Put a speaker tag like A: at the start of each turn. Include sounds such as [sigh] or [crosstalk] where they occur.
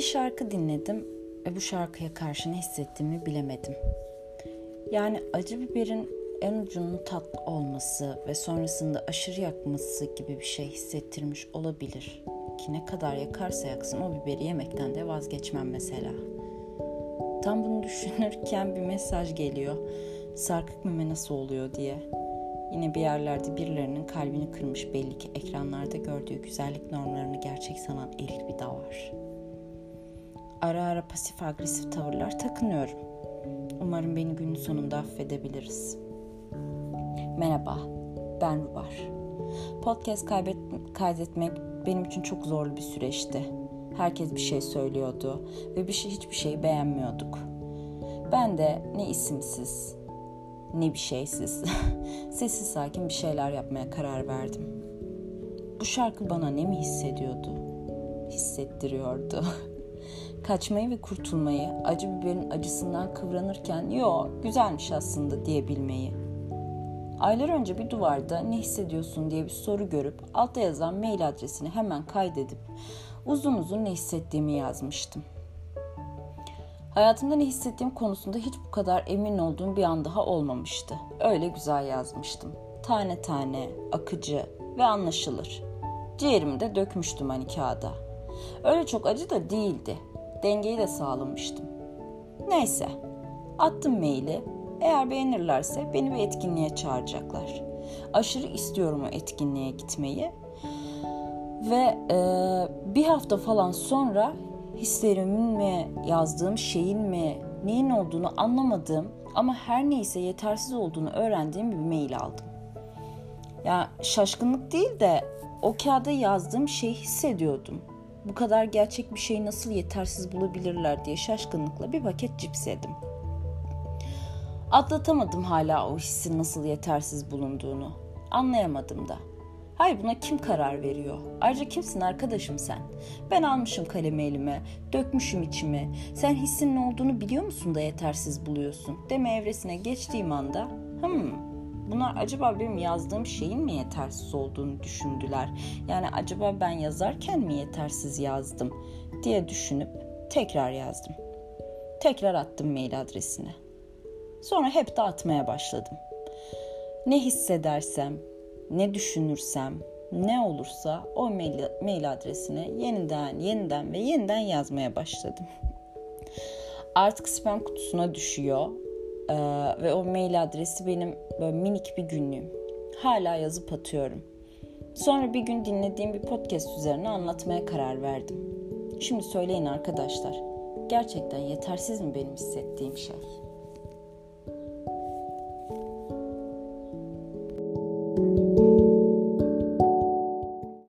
A: şarkı dinledim ve bu şarkıya karşı ne hissettiğimi bilemedim. Yani acı biberin en ucunun tatlı olması ve sonrasında aşırı yakması gibi bir şey hissettirmiş olabilir. Ki ne kadar yakarsa yaksın o biberi yemekten de vazgeçmem mesela. Tam bunu [laughs] düşünürken bir mesaj geliyor. Sarkık meme nasıl oluyor diye. Yine bir yerlerde birilerinin kalbini kırmış belli ki ekranlarda gördüğü güzellik normlarını gerçek sanan elit bir dağ var. Ara ara pasif agresif tavırlar takınıyorum. Umarım beni günün sonunda affedebiliriz. Merhaba, ben Rubar. Podcast kaybet, kaydetmek benim için çok zorlu bir süreçti. Herkes bir şey söylüyordu ve bir şey hiçbir şey beğenmiyorduk. Ben de ne isimsiz, ne bir şeysiz, [laughs] sessiz sakin bir şeyler yapmaya karar verdim. Bu şarkı bana ne mi hissediyordu? Hissettiriyordu. [laughs] Kaçmayı ve kurtulmayı, acı biberin acısından kıvranırken yo güzelmiş aslında diyebilmeyi. Aylar önce bir duvarda ne hissediyorsun diye bir soru görüp altta yazan mail adresini hemen kaydedip uzun uzun ne hissettiğimi yazmıştım. Hayatımda ne hissettiğim konusunda hiç bu kadar emin olduğum bir an daha olmamıştı. Öyle güzel yazmıştım. Tane tane, akıcı ve anlaşılır. Ciğerimi de dökmüştüm hani kağıda. Öyle çok acı da değildi. Dengeyi de sağlamıştım. Neyse, attım maili. Eğer beğenirlerse beni bir etkinliğe çağıracaklar. Aşırı istiyorum o etkinliğe gitmeyi. Ve e, bir hafta falan sonra hislerimin mi, yazdığım şeyin mi, neyin olduğunu anlamadığım ama her neyse yetersiz olduğunu öğrendiğim bir mail aldım. Ya şaşkınlık değil de o kağıda yazdığım şeyi hissediyordum. Bu kadar gerçek bir şeyi nasıl yetersiz bulabilirler diye şaşkınlıkla bir paket cips yedim. Atlatamadım hala o hissin nasıl yetersiz bulunduğunu. Anlayamadım da. Hayır buna kim karar veriyor? Ayrıca kimsin arkadaşım sen? Ben almışım kalemi elime, dökmüşüm içime. Sen hissin ne olduğunu biliyor musun da yetersiz buluyorsun? Deme evresine geçtiğim anda, hmm, bunlar acaba benim yazdığım şeyin mi yetersiz olduğunu düşündüler? Yani acaba ben yazarken mi yetersiz yazdım diye düşünüp tekrar yazdım. Tekrar attım mail adresine. Sonra hep de atmaya başladım. Ne hissedersem, ne düşünürsem, ne olursa o mail, mail adresine yeniden, yeniden ve yeniden yazmaya başladım. Artık spam kutusuna düşüyor ee, ve o mail adresi benim böyle minik bir günlüğüm. Hala yazıp atıyorum. Sonra bir gün dinlediğim bir podcast üzerine anlatmaya karar verdim. Şimdi söyleyin arkadaşlar, gerçekten yetersiz mi benim hissettiğim şey?